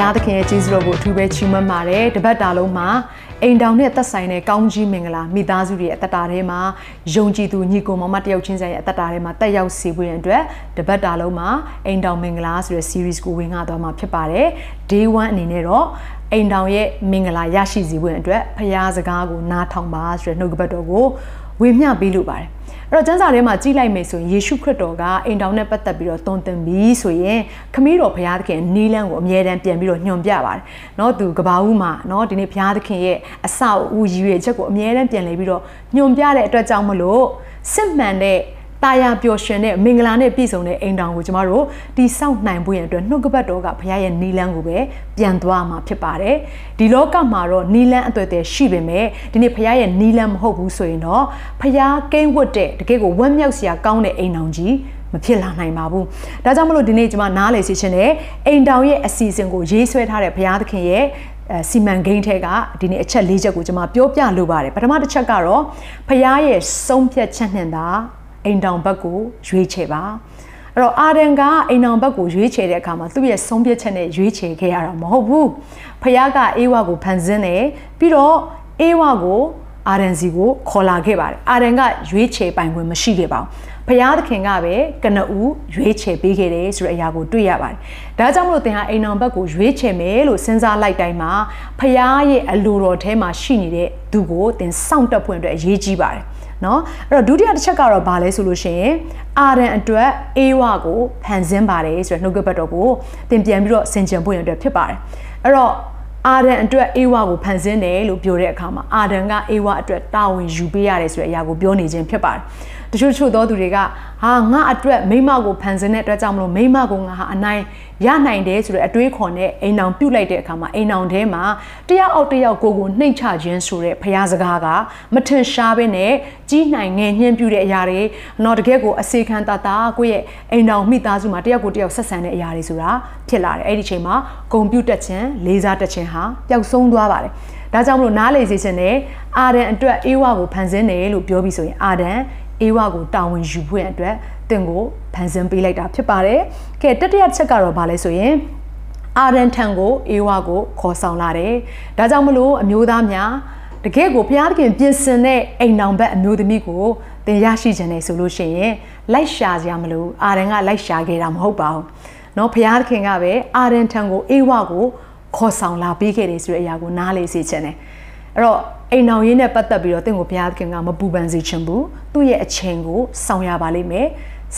ရားသခင်ရဲ့ကျေးဇူးတော်ကိုအထူးပဲချီးမွမ်းပါတယ်တပတ်တာလုံးမှာအိမ်တောင်နဲ့သက်ဆိုင်တဲ့ကောင်းကြီးမင်္ဂလာမိသားစုတွေရဲ့အသက်တာထဲမှာယုံကြည်သူညီကိုမောင်မတယောက်ချင်းစီရဲ့အသက်တာထဲမှာတက်ရောက်စေဖို့ရန်အတွက်တပတ်တာလုံးမှာအိမ်တောင်မင်္ဂလာဆိုတဲ့ series ကိုဝင်ငါသွားမှာဖြစ်ပါတယ် day 1အနေနဲ့တော့အိမ်တောင်ရဲ့မင်္ဂလာရရှိစေဖို့ရန်အတွက်ဖရားစကားကိုနားထောင်ပါဆိုတဲ့နှုတ်ကပတ်တော်ကိုဝေမျှပေးလိုပါတယ် အဲ့တော့ကျမ်းစာထဲမှာကြည့်လိုက်မယ်ဆိုရင်ယေရှုခရစ်တော်ကအိမ်တောင်နဲ့ပတ်သက်ပြီးတော့တုံသင်ပြီးဆိုရင်ခမည်းတော်ဘုရားသခင်နီးလန်းကိုအမြဲတမ်းပြန်ပြီးတော့ညွှန်ပြပါတယ်เนาะသူကဘာဦးမှာเนาะဒီနေ့ဘုရားသခင်ရဲ့အဆောက်အဦရည်ရွယ်ချက်ကိုအမြဲတမ်းပြန်လေပြီးတော့ညွှန်ပြတဲ့အတွက်ကြောင့်မလို့စစ်မှန်တဲ့ တာယာပျော်ရွှင်တဲ့မင်္ဂလာနဲ့ပြည့်စုံတဲ့အိမ်တောင်ကိုကျမတို့တိဆောက်နိုင်ဖို့ရန်အတွက်နှုတ်ကပတ်တော်ကဘုရားရဲ့နီလန်းကိုပဲပြန်သွားမှာဖြစ်ပါတယ်ဒီလောကမှာတော့နီလန်းအသွက်တဲ့ရှိပေမဲ့ဒီနေ့ဘုရားရဲ့နီလန်းမဟုတ်ဘူးဆိုရင်တော့ဘုရားကိန်းဝတ်တဲ့တကယ့်ကိုဝမ်းမြောက်စရာကောင်းတဲ့အိမ်တောင်ကြီးမဖြစ်လာနိုင်ပါဘူး။ဒါကြောင့်မလို့ဒီနေ့ကျွန်မနားလည်စီခြင်းနဲ့အိမ်တောင်ရဲ့အစီအစဉ်ကိုရေးဆွဲထားတဲ့ဘုရားသခင်ရဲ့အဲစီမံကိန်းထဲကဒီနေ့အချက်၄ချက်ကိုကျွန်မပြောပြလိုပါတယ်ပထမတစ်ချက်ကတော့ဖရားရဲ့ဆုံးဖြတ်ချက်နဲ့သာ အိမ်တောင်ဘက်ကိုရွေးချယ်ပါအဲ့တော့အာဒန်ကအိမ်တောင်ဘက်ကိုရွေးချယ်တဲ့အခါမှာသူ့ရဲ့ဆုံးဖြတ်ချက်နဲ့ရွေးချယ်ခဲ့ရတာမဟုတ်ဘူးဖရားကအေဝါကိုဖန်ဆင်းတယ်ပြီးတော့အေဝါကိုအာဒန်စီကိုခေါ်လာခဲ့ပါတယ်အာဒန်ကရွေးချယ်ပိုင်ခွင့်မရှိခဲ့ပါဘူးဖရာသခင်ကပဲကနဦးရွေးချယ်ပေးခဲ့တယ်ဆိုတဲ့အရာကိုတွေ့ရပါတယ်။ဒါကြောင့်မလို့သင်ဟာအိမ်အောင်ဘက်ကိုရွေးချယ်မယ်လို့စဉ်းစားလိုက်တိုင်းမှာဖရာရဲ့အလိုတော်ထဲမှာရှိနေတဲ့သူကိုသင်စောင့်တက်ဖွင့်အတွက်အရေးကြီးပါတယ်။ နော်အဲ့တော့ဒုတိယတစ်ချက်ကတော့ဘာလဲဆိုလို့ရှိရင်အာရန်အတွက်အေဝါကိုဖန်ဆင်းပါတယ်ဆိုတဲ့နှုတ်ကပတ်တော်ကိုသင်ပြန်ပြီးတော့ဆင်ခြင်ဖို့ရတဲ့ဖြစ်ပါတယ်။အဲ့တော့အာဒန်အတွက်အေဝါကိုဖန်ဆင်းတယ်လို့ပြောတဲ့အခါမှာအာဒန်ကအေဝါအတွက်တာဝန်ယူပေးရတယ်ဆိုတဲ့အရာကိုပြောနေခြင်းဖြစ်ပါတယ်။ တချို့ချို့သောသူတွေကဟာငါအတွက်မိမကိုဖန်ဆင်းတဲ့အတွက်ကြောင့်မလို့မိမကိုငါဟာအနိုင်ရနိုင်တယ်ဆိုတဲ့အတွေးခေါ်နဲ့အိမ်အောင်ပြုတ်လိုက်တဲ့အခါမှာအိမ်အောင်ထဲမှာတယောက်အောက်တယောက်ကိုကိုနှိမ့်ချခြင်းဆိုတဲ့ဖရားစကားကမထင်ရှားဘဲနဲ့ကြီးနိုင်ငယ်ညှင်းပြတဲ့အရာတွေတော့တကယ်ကိုအစေခံတာတာကိုယ့်ရဲ့အိမ်အောင်မိသားစုမှာတယောက်ကိုတယောက်ဆက်ဆံတဲ့အရာတွေဆိုတာဖြစ်လာတယ်အဲ့ဒီချိန်မှာကွန်ပျူတာချင်းလေးစားတက်ခြင်းဟာပျောက်ဆုံးသွားပါတယ်ဒါကြောင့်မလို့နားလေစေခြင်းနဲ့အာဒန်အတွက်အေဝါကိုဖန်ဆင်းတယ်လို့ပြောပြီးဆိုရင်အာဒန် အေဝါကိုတာဝန်ယူဖို့အတွက်တင်ကိုဖန်ဆင်းပေးလိုက်တာဖြစ်ပါတယ်။ကဲတတိယချက်ကတော့ဗာလဲဆိုရင်အာရန်ထံကိုအေဝါကိုခေါ်ဆောင်လာတယ်။ဒါကြောင့်မလို့အမျိုးသားများတကယ့်ကိုဘုရားသခင်ပြင်ဆင်တဲ့အိမ်နောင်ဘက်အမျိုးသမီးကိုသင်ရရှိခြင်းနဲ့ဆိုလို့ရှိရင်လိုက်ရှာကြမလို့အာရန်ကလိုက်ရှာခဲ့တာမဟုတ်ပါဘူး။နော်ဘုရားသခင်ကပဲအာရန်ထံကိုအေဝါကိုခေါ်ဆောင်လာပေးခဲ့တယ်ဆိုတဲ့အရာကိုနားလေစေခြင်းနဲ့ အဲ့တော့အိမ်အောင်ရေးနဲ့ပတ်သက်ပြီးတော့တင့်ကိုဘုရားသခင်ကမပူပန်စေချင်ဘူးသူ့ရဲ့အချိန်ကိုဆောင်ရပါလိမ့်မယ်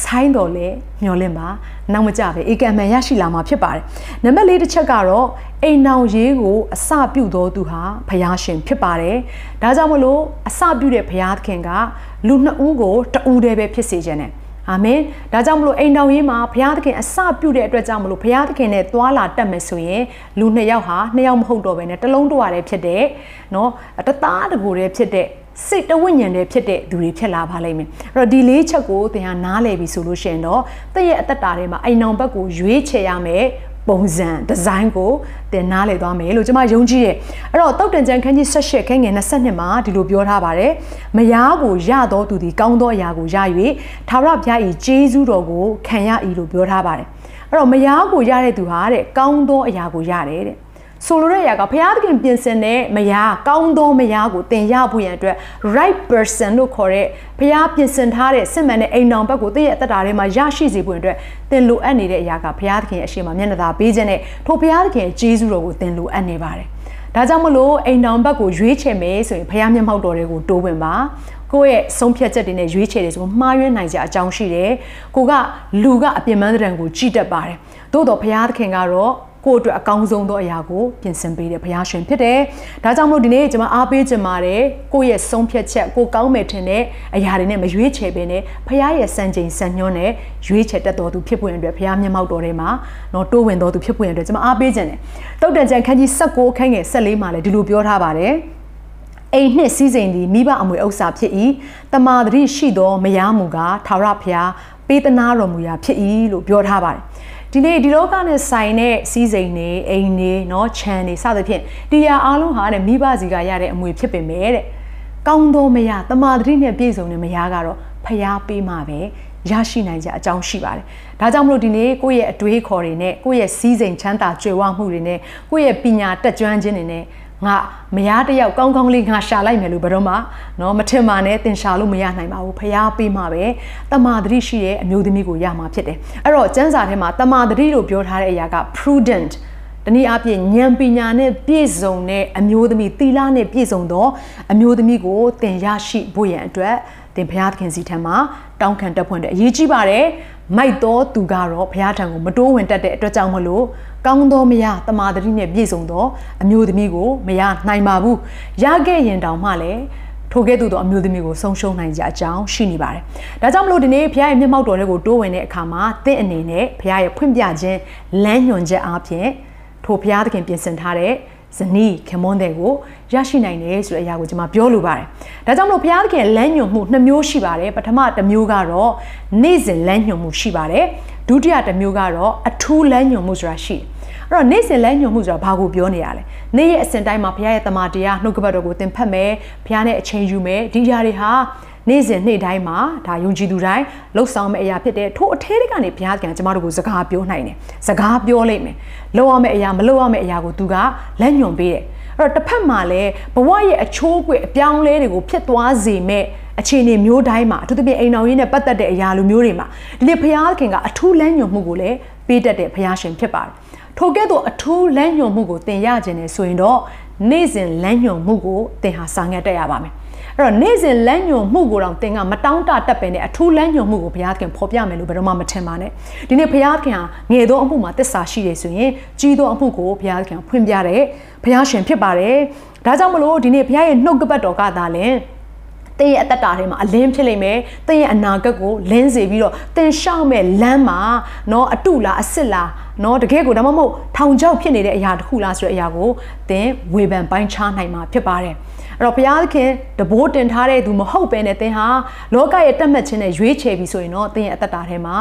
ဆိုင်းတော်လဲမျောလင့်ပါနောက်မကြပဲဧကံမှန်ရရှိလာမှာဖြစ်ပါတယ်နံပါတ်၄တစ်ချက်ကတော့အိမ်အောင်ရေးကိုအစပြုတော်သူဟာဘုရားရှင်ဖြစ်ပါတယ်ဒါကြောင့်မလို့အစပြုတဲ့ဘုရားသခင်ကလူနှစ်ဦးကိုတဦးတည်းပဲဖြစ်စေခြင်းနဲ့ အာမင်ဒါကြောင့်မလို့အိမ်တော်ရေးမှာဘုရားသခင်အစပြုတဲ့အတွက်ကြောင့်မလို့ဘုရားသခင်နဲ့သွာလာတက်မယ်ဆိုရင်လူနှစ်ယောက်ဟာနှစ်ယောက်မဟုတ်တော့ဘဲနဲ့တလုံးတဝါတည်းဖြစ်တဲ့เนาะတသားတကူတည်းဖြစ်တဲ့စိတ်တဝိညာဉ်တွေဖြစ်တဲ့သူတွေဖြစ်လာပါလိမ့်မယ်အဲ့တော့ဒီလေးချက်ကိုသင်ဟာနားလည်ပြီဆိုလို့ရှိရင်တော့တည့်ရဲ့အသက်တာထဲမှာအိမ်အောင်ဘက်ကိုရွေးချယ်ရမယ် ပုံစံဒီဇိုင်းကိုတင်နားလေသွားမယ်လို့ကျွန်မယုံကြည်ရဲ့အဲ့တော့တောက်တန်ကျန်ခန်းကြီး၁၈ခန်းငယ်22မှာဒီလိုပြောထားပါတယ်မယားကိုရတော်သူသည်ကောင်းသောအရာကိုရ၍သာရဘုရား၏ကျေးဇူးတော်ကိုခံရ၏လို့ပြောထားပါတယ်အဲ့တော့မယားကိုရတဲ့သူဟာတဲ့ကောင်းသောအရာကိုရတယ်တဲ့ ဆိုလိုတဲ့အရာကဘုရားသခင်ပြင်ဆင်တဲ့မယားကောင်းသောမယားကိုတင်ရဖို့ရန်အတွက် right person လို့ခေါ်တဲ့ဘုရားပြင်ဆင်ထားတဲ့စစ်မှန်တဲ့အိမ်တော်ဘက်ကိုတည့်ရဲ့အသက်တာထဲမှာရရှိစေဖို့အတွက်တင်လိုအပ်နေတဲ့အရာကဘုရားသခင်ရဲ့အရှိန်မှာမျက်နှာသာပေးခြင်းနဲ့ထိုဘုရားသခင်ရဲ့ကျေးဇူးတော်ကိုတင်လိုအပ်နေပါတယ်။ဒါကြောင့်မလို့အိမ်တော်ဘက်ကိုရွေးချယ်မယ်ဆိုရင်ဘုရားမျက်မှောက်တော်တွေကိုတိုးဝင်ပါကိုယ့်ရဲ့ဆုံးဖြတ်ချက်တွေနဲ့ရွေးချယ်တယ်ဆိုမှားယွင်းနိုင်ကြအကြောင်းရှိတယ်။ကိုကလူကအပြစ်မှန်းတဲ့ကိုကြည်တတ်ပါတယ်။သို့တော့ဘုရားသခင်ကတော့ ကိုယ့်အတွက်အကောင်းဆုံးသောအရာကိုပြင်ဆင်ပေးတဲ့ဘုရားရှင်ဖြစ်တယ်။ဒါကြောင့်မို့ဒီနေ့ကျွန်မအားပေးချင်ပါတယ်ကိုယ့်ရဲ့ဆုံးဖြတ်ချက်ကိုကောင်းမယ်ထင်တဲ့အရာတွေနဲ့မရွေးချယ်ပင်နဲ့ဘုရားရဲ့စံချိန်စံညွှန်းနဲ့ရွေးချယ်တတ်တော်သူဖြစ်ပွင့်အတွက်ဘုရားမျက်မှောက်တော်ထဲမှာတော့တိုးဝင်တော်သူဖြစ်ပွင့်အတွက်ကျွန်မအားပေးချင်တယ်။တုတ်တန်ကျန်ခန်းကြီး16ခန်းငယ်14မှာလည်းဒီလိုပြောထားပါတယ်။အိမ်နှစ်စည်းစိမ်သည်မိဘအမွေဥစ္စာဖြစ်၏တမာတရိရှိသောမယားမူကားထာဝရဘုရားပေးသနာတော်မူရာဖြစ်၏လို့ပြောထားပါတယ် ဒီနေ့ဒီလောကနဲ့ဆိုင်တဲ့စီးစိမ်တွေအိမ်တွေเนาะခြံတွေစသဖြင့်တရားအားလုံးဟာတဲ့မိဘစီကရတဲ့အမွေဖြစ်ပေမဲ့တဲ့ကောင်းသောမယားတမာတရိနဲ့ပြည့်စုံတဲ့မယားကတော့ဖျားပေးမှပဲရရှိနိုင်ကြအကြောင်းရှိပါတယ်။ဒါကြောင့်မလို့ဒီနေ့ကိုယ့်ရဲ့အတွေးခေါ်တွေနဲ့ကိုယ့်ရဲ့စီးစိမ်ချမ်းသာကြွယ်ဝမှုတွေနဲ့ကိုယ့်ရဲ့ပညာတက်ကြွခြင်းတွေနဲ့ ငါမရတယောက်ကောင်းကောင်းလေးငါရှာလိုက်မယ်လို့ဘယ်တော့မှနော်မထင်ပါနဲ့တင်ရှာလို့မရနိုင်ပါဘူးဖះပေးမှာပဲတမာတတိရှိတဲ့အမျိုးသမီးကိုရမှာဖြစ်တယ်အဲ့တော့စံစာထဲမှာတမာတတိလို့ပြောထားတဲ့အရာက prudent တနည်းအားဖြင့်ဉာဏ်ပညာနဲ့ပြည့်စုံတဲ့အမျိုးသမီးသီလနဲ့ပြည့်စုံသောအမျိုးသမီးကိုသင်ရရှိဖို့ရန်အတွက်သင်ဘုရားသခင်စီထံမှာတောင်းခံတက်ဖွင့်တဲ့အရေးကြီးပါတယ်မိုက်တော်သူကတော့ဘုရားထံကိုမတိုးဝင်တတ်တဲ့အတွက်ကြောင့်မလို့ကောင်းသောမယားတမာတတိနဲ့ပြည့်စုံသောအမျိုးသမီးကိုမရနိုင်ပါဘူးရခဲ့ရင်တောင်မှလည်းထိုကဲ့သို့သောအမျိုးသမီးကိုဆုံးရှုံးနိုင်ကြအကြောင်းရှိနေပါတယ်။ဒါကြောင့်မလို့ဒီနေ့ဘုရားရဲ့မျက်မှောက်တော်တွေကိုတိုးဝင်တဲ့အခါမှာသင်အနေနဲ့ဘုရားရဲ့ဖွင့်ပြခြင်းလမ်းညွှန်ချက်အားဖြင့် ထိုဘုရားသခင်ပြင်ဆင်ထားတဲ့ဇနီးခင်မွန်းတဲ့ကိုရရှိနိုင်တယ်ဆိုတဲ့အရာကိုကျွန်မပြောလိုပါတယ်။ဒါကြောင့်မလို့ဘုရားသခင်လမ်းညွှန်မှုနှစ်မျိုးရှိပါတယ်။ပထမတစ်မျိုးကတော့နေ့စဉ်လမ်းညွှန်မှုရှိပါတယ်။ဒုတိယတစ်မျိုးကတော့အထူးလမ်းညွှန်မှုဆိုတာရှိတယ်။အဲ့တော့နေ့စဉ်လမ်းညွှန်မှုဆိုတာဘာကိုပြောနေရလဲ။နေ့ရဲ့အစဉ်တိုင်းမှာဘုရားရဲ့တမန်တရားနှုတ်ကပတ်တော်ကိုသင်ဖတ်မယ်။ဘုရားနဲ့အချိန်ယူမယ်။ဒီຢာတွေဟာ နေ့စဉ်နေ့တိုင်းမှာဒါယုံကြည်သူတိုင်းလှုပ်ဆောင်မယ့်အရာဖြစ်တဲ့ထို့အထဲတွေကနေဘုရားကကျမတို့ကိုစကားပြောနိုင်တယ်စကားပြောလိမ့်မယ်လှုပ်ရမယ့်အရာမလှုပ်ရမယ့်အရာကိုသူကလက်ညွန်ပေးတယ်အဲ့တော့တစ်ဖက်မှာလည်းဘဝရဲ့အချိုးအကွေအပြောင်းလဲတွေကိုဖြစ်သွားစေမဲ့အခြေအနေမျိုးတိုင်းမှာအထူးသဖြင့်အိမ်တော်ရေးနဲ့ပတ်သက်တဲ့အရာလိုမျိုးတွေမှာဒီနေ့ဘုရားခင်ကအထူးလမ်းညွန်မှုကိုလည်းပေးတတ်တဲ့ဘုရားရှင်ဖြစ်ပါတယ်ထိုကဲ့သို့အထူးလမ်းညွန်မှုကိုသင်ရခြင်းနဲ့ဆိုရင်တော့နေ့စဉ်လမ်းညွန်မှုကိုသင်ဟာစာငတ်တက်ရပါမယ် အဲ့တော့နေ့စဉ်လမ်းညွန်မှုကိုတော့သင်ကမတောင်းတတက်ပင်နဲ့အထူးလမ်းညွန်မှုကိုဘုရားခင်ဖော်ပြမယ်လို့ဘယ်တော့မှမထင်ပါနဲ့ဒီနေ့ဘုရားခင်ဟာငယ်သောအမှုမှာတစ္ဆာရှိတယ်ဆိုရင်ကြီးသောအမှုကိုဘုရားခင်ဖွင့်ပြတဲ့ဘုရားရှင်ဖြစ်ပါတယ်ဒါကြောင့်မလို့ဒီနေ့ဘုရားရဲ့နှုတ်ကပတ်တော်ကသာလဲ သင်ရဲ့အသက်တာထဲမှာအလင်းဖြစ်လိမ့်မယ်သင်ရဲ့အနာဂတ်ကိုလင်းစေပြီးတော့သင်ရှောက်မဲ့လမ်းမှာเนาะအတုလားအစ်စ်လားเนาะတကယ်ကိုဒါမှမဟုတ်ထောင်ချောက်ဖြစ်နေတဲ့အရာတစ်ခုလားဆိုတဲ့အရာကိုသင်ဝေဖန်ပိုင်းခြားနိုင်မှာဖြစ်ပါတယ်အဲ့တော့ဘုရားသခင်တဘိုးတင်ထားတဲ့သူမဟုတ်ပဲနဲ့သင်ဟာလောကရဲ့တက်မှတ်ခြင်းနဲ့ရွေးချယ်ပြီးဆိုရင်တော့သင်ရဲ့အသက်တာထဲမှာ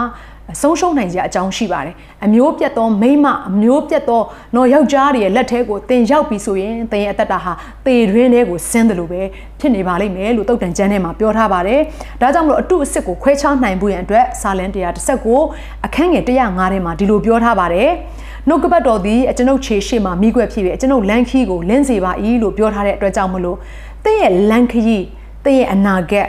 ဆုံးရှုံးနိုင်ကြအကြောင်းရှိပါတယ်အမျိုးပြတ်သောမိမအမျိုးပြတ်သောနော်ယောက်ျားတွေရဲ့လက်ထဲကိုတင်ရောက်ပြီးဆိုရင်တင်ရဲ့အသက်တာဟာသေတွင်းထဲကိုဆင်းတယ်လို့ပဲဖြစ်နေပါလိမ့်မယ်လို့တုတ်တန်ကျမ်းထဲမှာပြောထားပါတယ်ဒါကြောင့်မလို့အတုအစစ်ကိုခွဲခြားနိုင်ဖို့ရန်အတွက်စာလန်119အခန်းငယ်105ထဲမှာဒီလိုပြောထားပါတယ်နှုတ်ကပတ်တော်သည်ကျွန်ုပ်ခြေရှိမှမိခွက်ဖြစ်ပြီးကျွန်ုပ်လမ်းခီးကိုလင်းစေပါ၏လို့ပြောထားတဲ့အတွက်ကြောင့်မလို့သင်ရဲ့လမ်းခီးသင်ရဲ့အနာဂတ်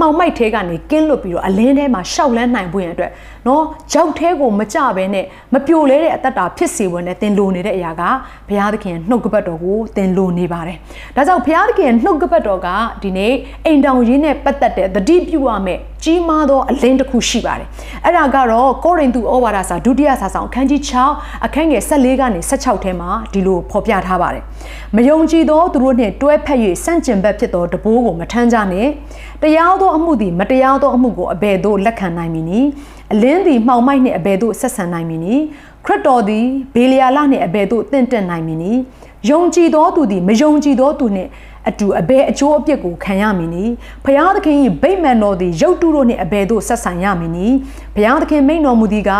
မှောင်မိုက်ထဲကနေကင်းလွတ်ပြီးတော့အလင်းထဲမှာရှောက်လန်းနိုင်ဖို့ရန်အတွက် နော်ကြောက်ထဲကိုမကြဘဲနဲ့မပြိုလဲတဲ့အသက်တာဖြစ်စေဝင်နဲ့သင်လိုနေတဲ့အရာကဘုရားသခင်နှုတ်ကပတ်တော်ကိုသင်လိုနေပါတယ်။ဒါကြောင့်ဘုရားသခင်နှုတ်ကပတ်တော်ကဒီနေ့အိမ်တောင်ရင်းနဲ့ပတ်သက်တဲ့သတိပြုရမယ့်ကြီးမားသောအလင်းတစ်ခုရှိပါတယ်။အဲ့ဒါကတော့ကိုရိန္သုဩဝါဒစာဒုတိယစာဆောင်အခန်းကြီး6အခန်းငယ်14ကနေ16ထဲမှာဒီလိုဖော်ပြထားပါတယ်။မယုံကြည်သောသူတို့နှင့်တွဲဖက်၍စန့်ကျင်ဘက်ဖြစ်သောတဘိုးကိုမထမ်းကြနဲ့။တရားသောအမှုသည်မတရားသောအမှုကိုအဘယ်သို့လက်ခံနိုင်မည်နည်း။ အလင်းသည်မှောင်မိုက်နှင့်အဘယ်သို့ဆက်ဆံနိုင်မည်နည်း။ခရစ်တော်သည်ဘေလျာလနှင့်အဘယ်သို့တင့်တက်နိုင်မည်နည်း။ယုံကြည်သောသူသည်မယုံကြည်သောသူနှင့်အတူအဘယ်အကျိုးအပြစ်ကိုခံရမည်နည်းဘုရားသခင်၏ဗိမာန်တော်သည်ရုပ်တုတို့နှင့်အဘယ်သို့ဆက်ဆံရမည်နည်းဘုရားသခင်မိန့်တော်မူသည်က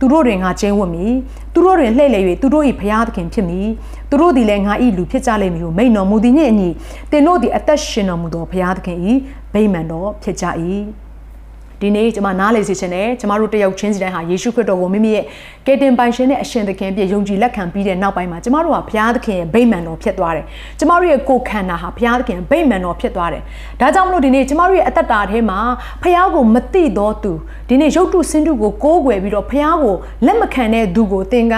သူတို့တွင်ငါကျင်းဝတ်မည်သူတို့တွင်လှည့်လည်၍သူတို့၏ဘုရားသခင်ဖြစ်မည်သူတို့သည်လည်းငါ၏လူဖြစ်ကြလိမ့်မည်ဟုမိန့်တော်မူသည်နှင့်အညီသင်တို့သည်အသက်ရှင်တော်မူသောဘုရားသခင်၏ဗိမာန်တော်ဖြစ်ကြ၏ ဒီနေ့ကျွန်မနားလေစေချင်တယ်ကျွန်မတို့တယောက်ချင်းစီတိုင်းဟာယေရှုခရစ်တော်ကိုမိမိရဲ့ကယ်တင်ပိုင်ရှင်နဲ့အရှင်သခင်ပြည့်ယုံကြည်လက်ခံပြီးတဲ့နောက်ပိုင်းမှာကျွန်မတို့ကဘုရားသခင်ရဲ့ဗိမာန်တော်ဖြစ်သွားတယ်ကျွန်မတို့ရဲ့ကိုယ်ခန္ဓာဟာဘုရားသခင်ဗိမာန်တော်ဖြစ်သွားတယ်ဒါကြောင့်မလို့ဒီနေ့ကျွန်မတို့ရဲ့အသက်တာထဲမှာဘုရားကိုမသိတော့သူဒီနေ့ရုပ်တုစင်တုကိုကိုးကွယ်ပြီးတော့ဘုရားကိုလက်မခံတဲ့သူကိုသင်က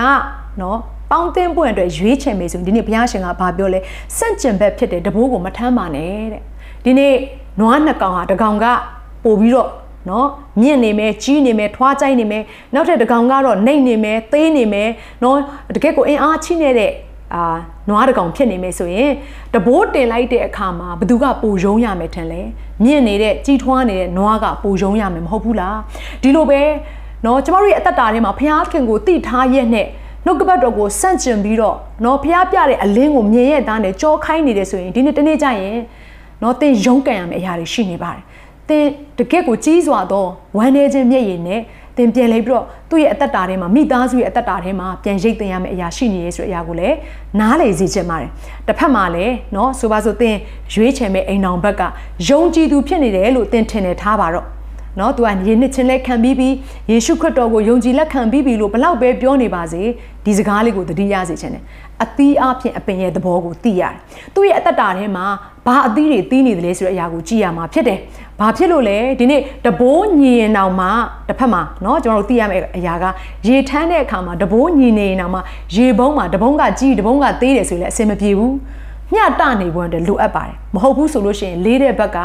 နော်ပေါင်းတင်ပွင့်အတွက်ရွေးချယ်မယ်ဆိုရင်ဒီနေ့ဘုရားရှင်ကဘာပြောလဲစန့်ကျင်ဘက်ဖြစ်တဲ့တဘိုးကိုမထမ်းပါနဲ့တဲ့ဒီနေ့နွားနှစ်ကောင်ဟာတကောင်ကပို့ပြီးတော့ နော်မြင့်နေမယ်ကြီးနေမယ်ထွားကြိုက်နေမယ်နောက်ထပ်တကောင်ကတော့နှိပ်နေမယ်သေးနေမယ်နော်တကယ့်ကိုအင်အားချိနေတဲ့အာနွားတကောင်ဖြစ်နေမယ်ဆိုရင်တဘိုးတင်လိုက်တဲ့အခါမှာဘသူကပူယုံရမယ်ထင်လဲမြင့်နေတဲ့ကြီးထွားနေတဲ့နွားကပူယုံရမယ်မဟုတ်ဘူးလားဒီလိုပဲနော်ကျမတို့ရဲ့အသက်တာထဲမှာဘုရားခင်ကိုတိထားရက်နဲ့နှုတ်ကပတ်တော်ကိုဆန့်ကျင်ပြီးတော့နော်ဘုရားပြတဲ့အလင်းကိုမြင်ရတဲ့သားနဲ့ကြောခိုင်းနေတယ်ဆိုရင်ဒီနေ့တနေ့ကျရင်နော်သင်ယုံကံရမယ့်အရာတွေရှိနေပါတယ် သင်တကယ့်ကိုကြီးစွာသောဝမ်းနေခြင်းမျက်ရည်နဲ့သင်ပြန်လဲပြီးတော့သူ့ရဲ့အသက်တာထဲမှာမိသားစုရဲ့အသက်တာထဲမှာပြန်ရိတ်သိမ်းရမယ့်အရာရှိနေရဲဆိုတဲ့အရာကိုလည်းနားလေစေချင်ပါတယ်တစ်ဖက်မှာလည်းเนาะဆိုပါစို့သင်ရွေးချယ်မဲ့အိမ်အောင်ဘက်ကယုံကြည်သူဖြစ်နေတယ်လို့သင်ထင်နေထားပါတော့နော်သူကယေနှစ်ချင်းလက်ခံပြီးပြီးယေရှုခရစ်တော်ကိုယုံကြည်လက်ခံပြီးပြီလို့ဘလောက်ပဲပြောနေပါစေဒီစကားလေးကိုသတိရစေချင်တယ်အသီးအပြင်အပင်ရဲ့သဘောကိုသိရတယ်သူ့ရဲ့အသက်တာထဲမှာဘာအသီးတွေသီးနေတယ်လဲဆိုတဲ့အရာကိုကြည့်ရမှာဖြစ်တယ် ဘာဖြစ်လို့လဲဒီနေ့တဘိုးညီရင်တောင်မှတစ်ဖက်မှာเนาะကျွန်တော်တို့သိရမယ့်အရာကရေထမ်းတဲ့အခါမှာတဘိုးညီနေရင်တောင်မှရေဘုံးမှာတဘုံးကကြီးတဘုံးကသေးတယ်ဆိုရင်လည်းအဆင်မပြေဘူးမျှတနေဖို့အတွက်လိုအပ်ပါတယ် မဟုတ်ဘူးဆိုလို့ရှိရင်လေးတဲ့ဘက်က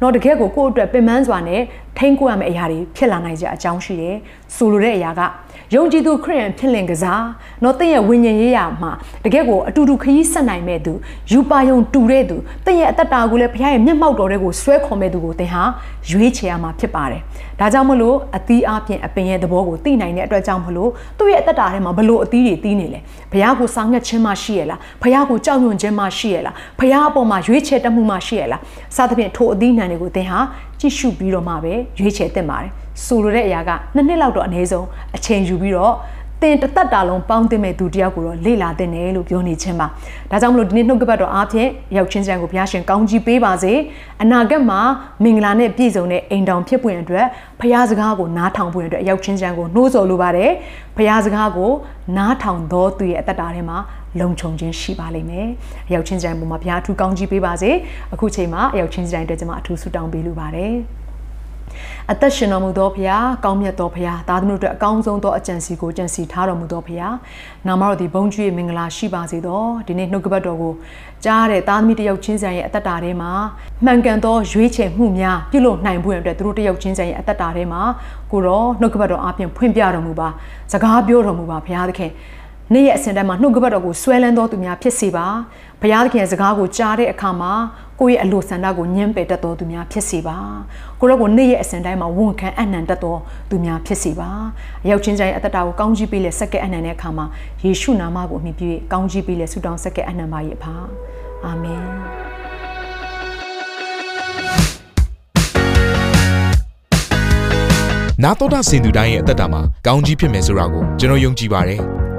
တော့တကယ်ကိုကိုယ့်အတွက်ပင်ပန်းစွာနဲ့ထိန်းကိုရမယ့်အရာတွေဖြစ်လာနိုင်ကြအကြောင်းရှိတယ်ဆိုလိုတဲ့အရာကယုံကြည်သူခရစ်ယာန်ဖြစ်လင်ကစားတော့တင့်ရဲ့ဝိညာဉ်ရေးရာမှာတကယ်ကိုအတူတူခရီးဆက်နိုင်မဲ့သူယူပါယုံတူတဲ့သူတင့်ရဲ့အသက်တာကိုလည်းဘုရားရဲ့မျက်မှောက်တော်တွေကိုဆွဲခေါ်မဲ့သူကိုသင်ဟာရွေးချယ်ရမှာဖြစ်ပါတယ်ဒါကြောင့်မလို့အသီးအပြင်အပင်ရဲ့သဘောကိုသိနိုင်တဲ့အတွက်ကြောင့်မလို့သူ့ရဲ့အသက်တာထဲမှာဘလို့အသီးတွေသီးနေလဲဘုရားကိုစောင့်ငှက်ခြင်းမှရှိရလားဘုရားကိုကြောက်ရွံ့ခြင်းမှရှိရလားဘုရားအပေါ်မှာရွေးချယ်တတ်မှုမှရှိရလားစသဖြင့်ထိုအသီးနှံတွေကိုသင်ဟာကြည့်ရှုပြီးတော့မှပဲရွေးချယ်သင့်ပါတယ်ဆိုလိုတဲ့အရာကနှစ်နှစ်လောက်တော့အနည်းဆုံးအချိန်ယူပြီးတော့ တင်တသက်တာလုံးပေါင်းတင်မဲ့သူတယောက်ကိုတော့လေ့လာတင်တယ်လို့ပြောနေခြင်းပါဒါကြောင့်မလို့ဒီနေ့နှုတ်ကပတ်တော်အားဖြင့်ရောက်ချင်းစံကိုဘုရားရှင်ကောင်းကြီးပေးပါစေအနာဂတ်မှာမင်္ဂလာနဲ့ပြည့်စုံတဲ့အိမ်တောင်ဖြစ်ပွင့်အတွက်ဘုရားစကားကိုနားထောင်ပွင့်အတွက်ရောက်ချင်းစံကိုနှိုးဆော်လိုပါတယ်ဘုရားစကားကိုနားထောင်သောသူရဲ့အသက်တာထဲမှာလုံခြုံခြင်းရှိပါလိမ့်မယ်အရောက်ချင်းစံပုံမှာဘုရားအထူးကောင်းကြီးပေးပါစေအခုချိန်မှာအရောက်ချင်းစံအတွက်ကျွန်မအထူးဆုတောင်းပေးလိုပါတယ် အသက်ရှင်တော်မူသောဘုရားကောင်းမြတ်သောဘုရားသားသမီးတို့အတွက်အကောင်းဆုံးသောအကြံစီကိုကြံစီထားတော်မူသောဘုရားနာမတော်ဒီဘုန်းကြီးရဲ့မင်္ဂလာရှိပါစေသောဒီနေ့နှုတ်ကပတ်တော်ကိုကြားတဲ့သားသမီးတယောက်ချင်းစံရဲ့အသက်တာထဲမှာမှန်ကန်သောရွေးချယ်မှုများပြုလုပ်နိုင်ဖို့အတွက်သူတို့တယောက်ချင်းစံရဲ့အသက်တာထဲမှာကိုရောနှုတ်ကပတ်တော်အပြင်ဖွင့်ပြတော်မူပါစကားပြောတော်မူပါဘုရားသခင်နေ့ရက်အစဉ်တိုင်းမှာနှုတ်ကပတ်တော်ကိုဆွဲလန်းတော်သူများဖြစ်စေပါဘုရားသခင်ရဲ့စကားကိုကြားတဲ့အခါမှာ ကိုယ့်ရဲ့အလိုဆန္ဒကိုညှင်းပယ်တတ်တော်သူများဖြစ်စေပါကိုရောကိုနေ့ရက်အစဉ်တိုင်းမှာဝန်ခံအနံတတ်တော်သူများဖြစ်စေပါအရောက်ချင်းတိုင်းအသက်တာကိုကောင်းကြီးပေးလက်ဆက်ကဲအနံတဲ့အခါမှာယေရှုနာမကိုအမိပြု၍ကောင်းကြီးပေးလက်ဆုတောင်းဆက်ကဲအနံပါ၏အဖာအာမင်နာတော်တာစင်သူတိုင်းရဲ့အသက်တာမှာကောင်းကြီးဖြစ်မယ်ဆိုတာကိုကျွန်တော်ယုံကြည်ပါတယ်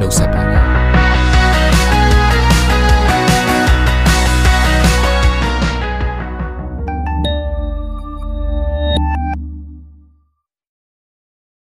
နှုတ်ဆက်ပါတယ်